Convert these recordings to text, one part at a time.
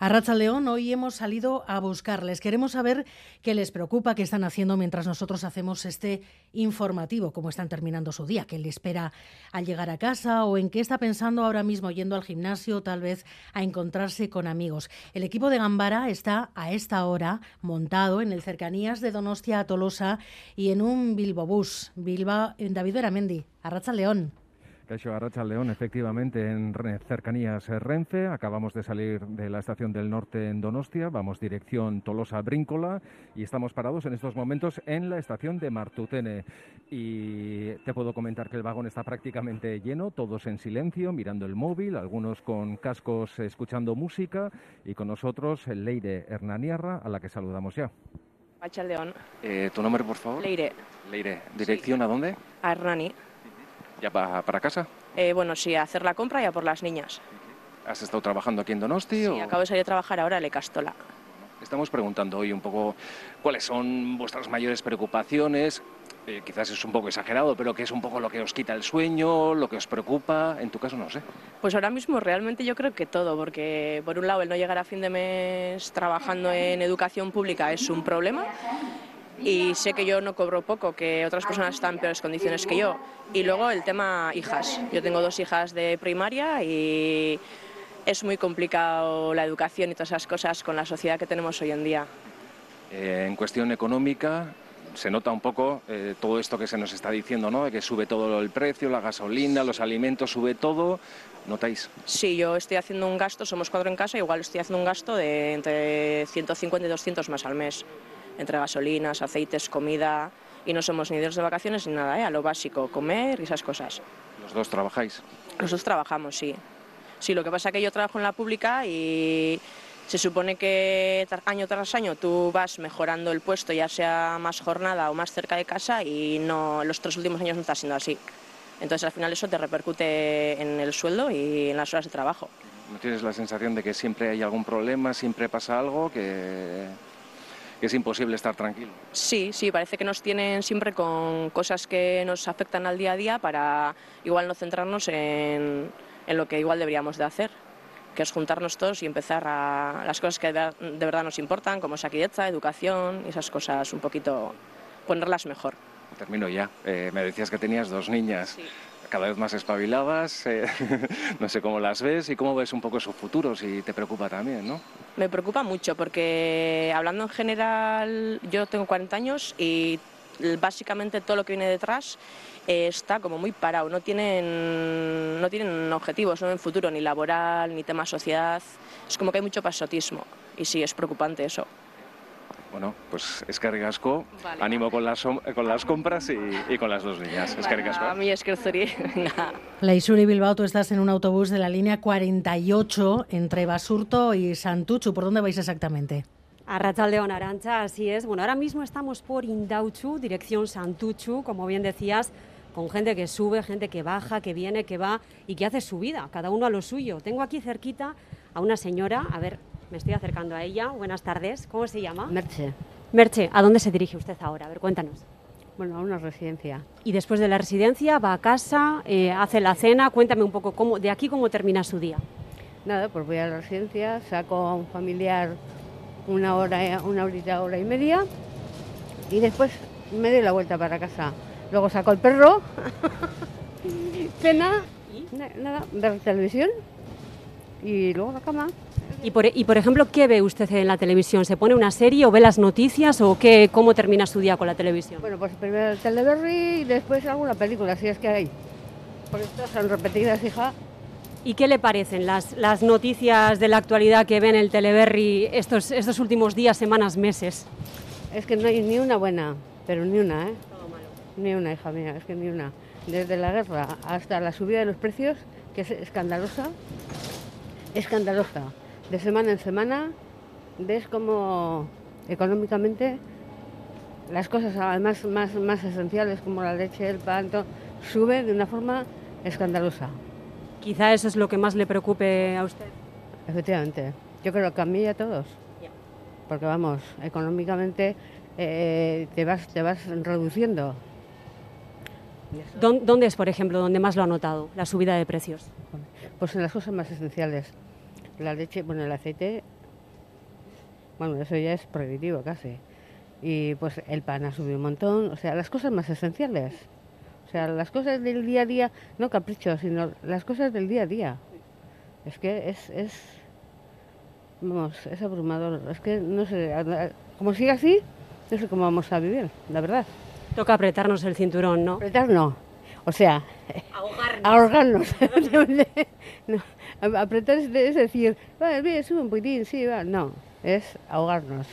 A Racha León, hoy hemos salido a buscarles. Queremos saber qué les preocupa, qué están haciendo mientras nosotros hacemos este informativo, cómo están terminando su día, qué le espera al llegar a casa o en qué está pensando ahora mismo yendo al gimnasio, tal vez a encontrarse con amigos. El equipo de Gambara está a esta hora montado en el cercanías de Donostia a Tolosa y en un Bilbobús. Bilba, David Veramendi, a Racha León. Caixo Arracha León, efectivamente, en cercanías Renfe. Acabamos de salir de la estación del norte en Donostia. Vamos dirección Tolosa-Bríncola y estamos parados en estos momentos en la estación de Martutene. Y te puedo comentar que el vagón está prácticamente lleno, todos en silencio, mirando el móvil, algunos con cascos escuchando música y con nosotros Leire Hernaniarra, a la que saludamos ya. León. Eh, ¿Tu nombre, por favor? Leire. Leire. ¿Dirección a dónde? A Hernani. ¿Ya para, para casa? Eh, bueno, sí, a hacer la compra y a por las niñas. ¿Has estado trabajando aquí en Donosti? Sí, acabo de salir a trabajar ahora en Castola. Estamos preguntando hoy un poco cuáles son vuestras mayores preocupaciones. Eh, quizás es un poco exagerado, pero qué es un poco lo que os quita el sueño, lo que os preocupa. En tu caso, no sé. Pues ahora mismo realmente yo creo que todo, porque por un lado el no llegar a fin de mes trabajando en educación pública es un problema y sé que yo no cobro poco, que otras personas están en peores condiciones que yo. Y luego el tema hijas. Yo tengo dos hijas de primaria y es muy complicado la educación y todas esas cosas con la sociedad que tenemos hoy en día. Eh, en cuestión económica, se nota un poco eh, todo esto que se nos está diciendo, ¿no? Que sube todo el precio, la gasolina, los alimentos, sube todo. ¿Notáis? Sí, yo estoy haciendo un gasto, somos cuatro en casa, igual estoy haciendo un gasto de entre 150 y 200 más al mes entre gasolinas, aceites, comida, y no somos ni de de vacaciones ni nada, ¿eh? a lo básico, comer y esas cosas. ¿Los dos trabajáis? Los dos trabajamos, sí. Sí, lo que pasa es que yo trabajo en la pública y se supone que año tras año tú vas mejorando el puesto, ya sea más jornada o más cerca de casa, y no los tres últimos años no está siendo así. Entonces al final eso te repercute en el sueldo y en las horas de trabajo. ¿No tienes la sensación de que siempre hay algún problema, siempre pasa algo que que es imposible estar tranquilo. Sí, sí, parece que nos tienen siempre con cosas que nos afectan al día a día para igual no centrarnos en, en lo que igual deberíamos de hacer que es juntarnos todos y empezar a las cosas que de, verdad nos importan, como saquideza, educación y esas cosas, un poquito ponerlas mejor. Termino ya. Eh, me decías que tenías dos niñas. Sí cada vez más espabiladas, eh, no sé cómo las ves y cómo ves un poco su futuro, si te preocupa también, ¿no? Me preocupa mucho porque hablando en general, yo tengo 40 años y básicamente todo lo que viene detrás eh, está como muy parado, no tienen, no tienen objetivos ¿no? en futuro, ni laboral, ni tema sociedad, es como que hay mucho pasotismo y sí, es preocupante eso. Bueno, pues es que vale. ánimo con las, con las compras y, y con las dos niñas. Es que A mí es que La Isuri Bilbao, tú estás en un autobús de la línea 48 entre Basurto y Santuchu. ¿Por dónde vais exactamente? A Rachaldeón Arancha, así es. Bueno, ahora mismo estamos por Indauchu, dirección Santuchu, como bien decías, con gente que sube, gente que baja, que viene, que va y que hace su vida, cada uno a lo suyo. Tengo aquí cerquita a una señora, a ver, me estoy acercando a ella. Buenas tardes. ¿Cómo se llama? Merche. Merche, ¿a dónde se dirige usted ahora? A ver, cuéntanos. Bueno, a una residencia. Y después de la residencia va a casa, eh, hace la cena. Cuéntame un poco cómo, de aquí cómo termina su día. Nada, pues voy a la residencia, saco a un familiar una hora, una horita, hora y media y después me doy la vuelta para casa. Luego saco el perro, cena, nada, ver televisión y luego la cama. Y por, y por ejemplo, ¿qué ve usted en la televisión? ¿Se pone una serie o ve las noticias o qué, cómo termina su día con la televisión? Bueno, pues primero el Teleberry y después alguna película, si es que hay. Porque todas son repetidas, hija. ¿Y qué le parecen las, las noticias de la actualidad que ven el Teleberry estos, estos últimos días, semanas, meses? Es que no hay ni una buena, pero ni una, ¿eh? Todo malo. Ni una, hija mía, es que ni una. Desde la guerra hasta la subida de los precios, que es escandalosa, escandalosa de semana en semana ves como económicamente las cosas además más, más esenciales como la leche, el pan, todo, sube de una forma escandalosa. Quizá eso es lo que más le preocupe a usted. Efectivamente, yo creo que a mí y a todos. Porque vamos, económicamente eh, te, vas, te vas reduciendo. ¿Dónde es, por ejemplo, donde más lo ha notado, la subida de precios? Pues en las cosas más esenciales la leche, bueno, el aceite Bueno, eso ya es prohibitivo casi. Y pues el pan ha subido un montón, o sea, las cosas más esenciales. O sea, las cosas del día a día, no caprichos, sino las cosas del día a día. Es que es, es, vamos, es abrumador. Es que no sé, como sigue así, no sé cómo vamos a vivir, la verdad. Toca apretarnos el cinturón, ¿no? Apretar no. O sea, ahogarnos. ahogarnos. no, apretar es decir, vale, sube un poquitín, sí, va. No, es ahogarnos.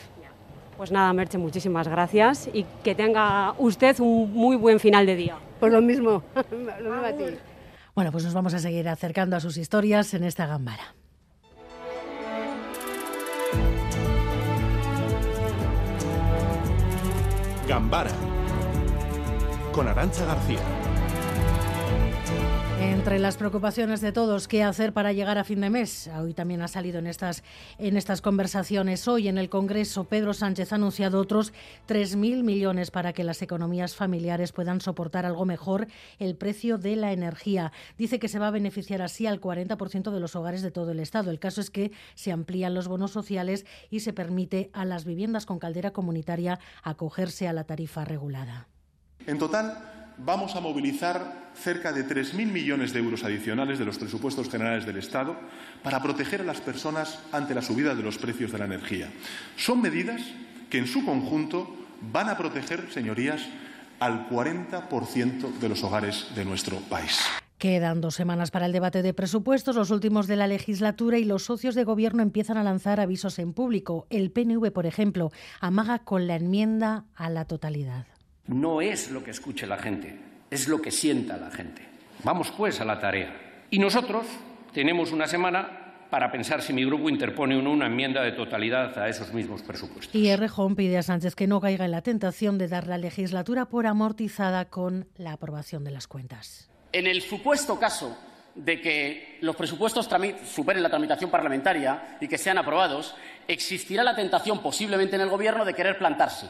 Pues nada, Merche, muchísimas gracias y que tenga usted un muy buen final de día. Pues lo mismo, lo mismo a ti. Bueno, pues nos vamos a seguir acercando a sus historias en esta gambara. Gambara con Arancha García. Entre las preocupaciones de todos, ¿qué hacer para llegar a fin de mes? Hoy también ha salido en estas, en estas conversaciones. Hoy en el Congreso, Pedro Sánchez ha anunciado otros 3.000 millones para que las economías familiares puedan soportar algo mejor el precio de la energía. Dice que se va a beneficiar así al 40% de los hogares de todo el Estado. El caso es que se amplían los bonos sociales y se permite a las viviendas con caldera comunitaria acogerse a la tarifa regulada. En total, vamos a movilizar cerca de 3.000 millones de euros adicionales de los presupuestos generales del Estado para proteger a las personas ante la subida de los precios de la energía. Son medidas que en su conjunto van a proteger, señorías, al 40% de los hogares de nuestro país. Quedan dos semanas para el debate de presupuestos, los últimos de la legislatura, y los socios de gobierno empiezan a lanzar avisos en público. El PNV, por ejemplo, amaga con la enmienda a la totalidad. No es lo que escuche la gente, es lo que sienta la gente. Vamos pues a la tarea. Y nosotros tenemos una semana para pensar si mi grupo interpone o no una enmienda de totalidad a esos mismos presupuestos. Y Errejón pide a Sánchez que no caiga en la tentación de dar la legislatura por amortizada con la aprobación de las cuentas. En el supuesto caso de que los presupuestos superen la tramitación parlamentaria y que sean aprobados, existirá la tentación posiblemente en el Gobierno de querer plantarse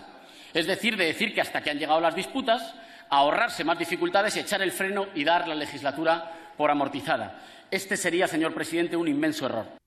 es decir, de decir que hasta que han llegado las disputas, ahorrarse más dificultades echar el freno y dar la legislatura por amortizada. Este sería, señor presidente, un inmenso error.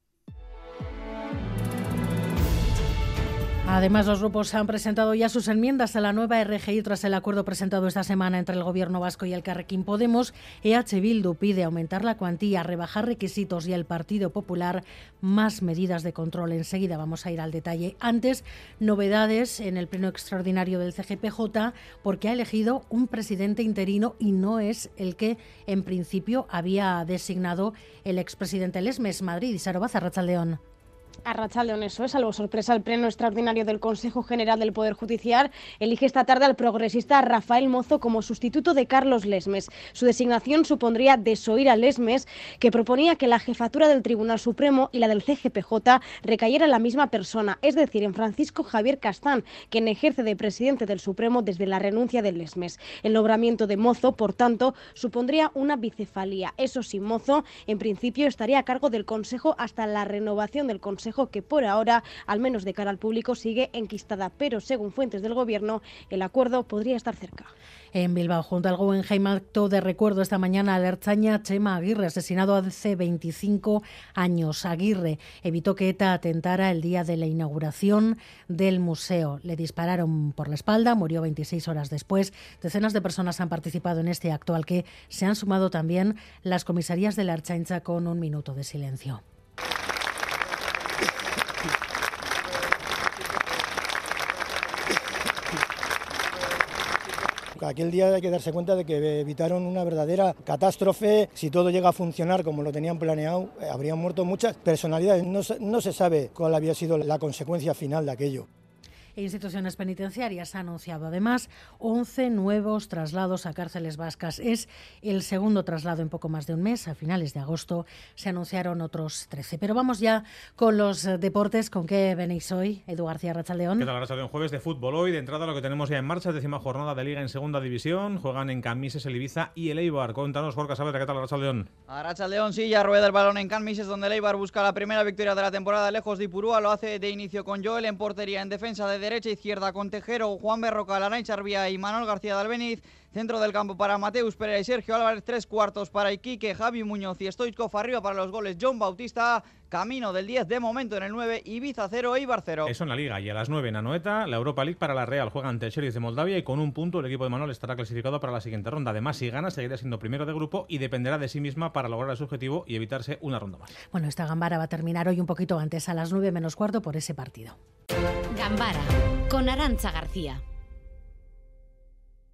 Además, los grupos han presentado ya sus enmiendas a la nueva RGI tras el acuerdo presentado esta semana entre el Gobierno vasco y el Carrequín Podemos. EH Bildu pide aumentar la cuantía, rebajar requisitos y el Partido Popular más medidas de control. Enseguida vamos a ir al detalle. Antes, novedades en el pleno extraordinario del CGPJ porque ha elegido un presidente interino y no es el que en principio había designado el expresidente Lesmes Madrid Sarobaza León. Arrachaldeón, eso es, salvo sorpresa, el pleno extraordinario del Consejo General del Poder Judicial elige esta tarde al progresista Rafael Mozo como sustituto de Carlos Lesmes. Su designación supondría desoír a Lesmes, que proponía que la jefatura del Tribunal Supremo y la del CGPJ recayera en la misma persona, es decir, en Francisco Javier Castán, quien ejerce de presidente del Supremo desde la renuncia de Lesmes. El nombramiento de Mozo, por tanto, supondría una bicefalía. Eso sí, Mozo, en principio, estaría a cargo del Consejo hasta la renovación del Consejo que por ahora, al menos de cara al público, sigue enquistada, pero según fuentes del Gobierno, el acuerdo podría estar cerca. En Bilbao, junto al Guggenheim, acto de recuerdo esta mañana al Erchaña Chema Aguirre, asesinado hace 25 años. Aguirre evitó que ETA atentara el día de la inauguración del museo. Le dispararon por la espalda, murió 26 horas después. Decenas de personas han participado en este acto al que se han sumado también las comisarías de la Erchaincha con un minuto de silencio. Aquel día hay que darse cuenta de que evitaron una verdadera catástrofe. Si todo llega a funcionar como lo tenían planeado, eh, habrían muerto muchas personalidades. No, no se sabe cuál había sido la consecuencia final de aquello e instituciones penitenciarias. Ha anunciado además 11 nuevos traslados a cárceles vascas. Es el segundo traslado en poco más de un mes. A finales de agosto se anunciaron otros 13. Pero vamos ya con los deportes. ¿Con qué venís hoy? Edu García Rachaldeón. ¿Qué tal, Rachaldeón? Jueves de fútbol. Hoy, de entrada, lo que tenemos ya en marcha, décima jornada de Liga en Segunda División. Juegan en Camises el Ibiza y el Eibar. Cuéntanos, Jorge Saavedra, ¿qué tal, Rachaldeón? A Rachaldeón sí, ya rueda el balón en Camises, donde el Eibar busca la primera victoria de la temporada lejos de Ipurúa. Lo hace de inicio con Joel en portería, en defensa de derecha-izquierda con Tejero, Juan Berroca, Larraín Charbía y Manuel García de Albeniz. Centro del campo para Mateus Pereira y Sergio Álvarez. Tres cuartos para Iquique, Javi Muñoz y Stoichkov. Arriba para los goles John Bautista. Camino del 10 de momento en el 9. Ibiza 0, Eibar 0. Eso en la Liga. Y a las 9 en Anoeta, la Europa League para la Real. Juega ante el Sheriff de Moldavia y con un punto el equipo de Manuel estará clasificado para la siguiente ronda. Además, si gana, seguirá siendo primero de grupo y dependerá de sí misma para lograr su objetivo y evitarse una ronda más. Bueno, esta gambara va a terminar hoy un poquito antes, a las 9 menos cuarto, por ese partido. Gambara, con Arancha García.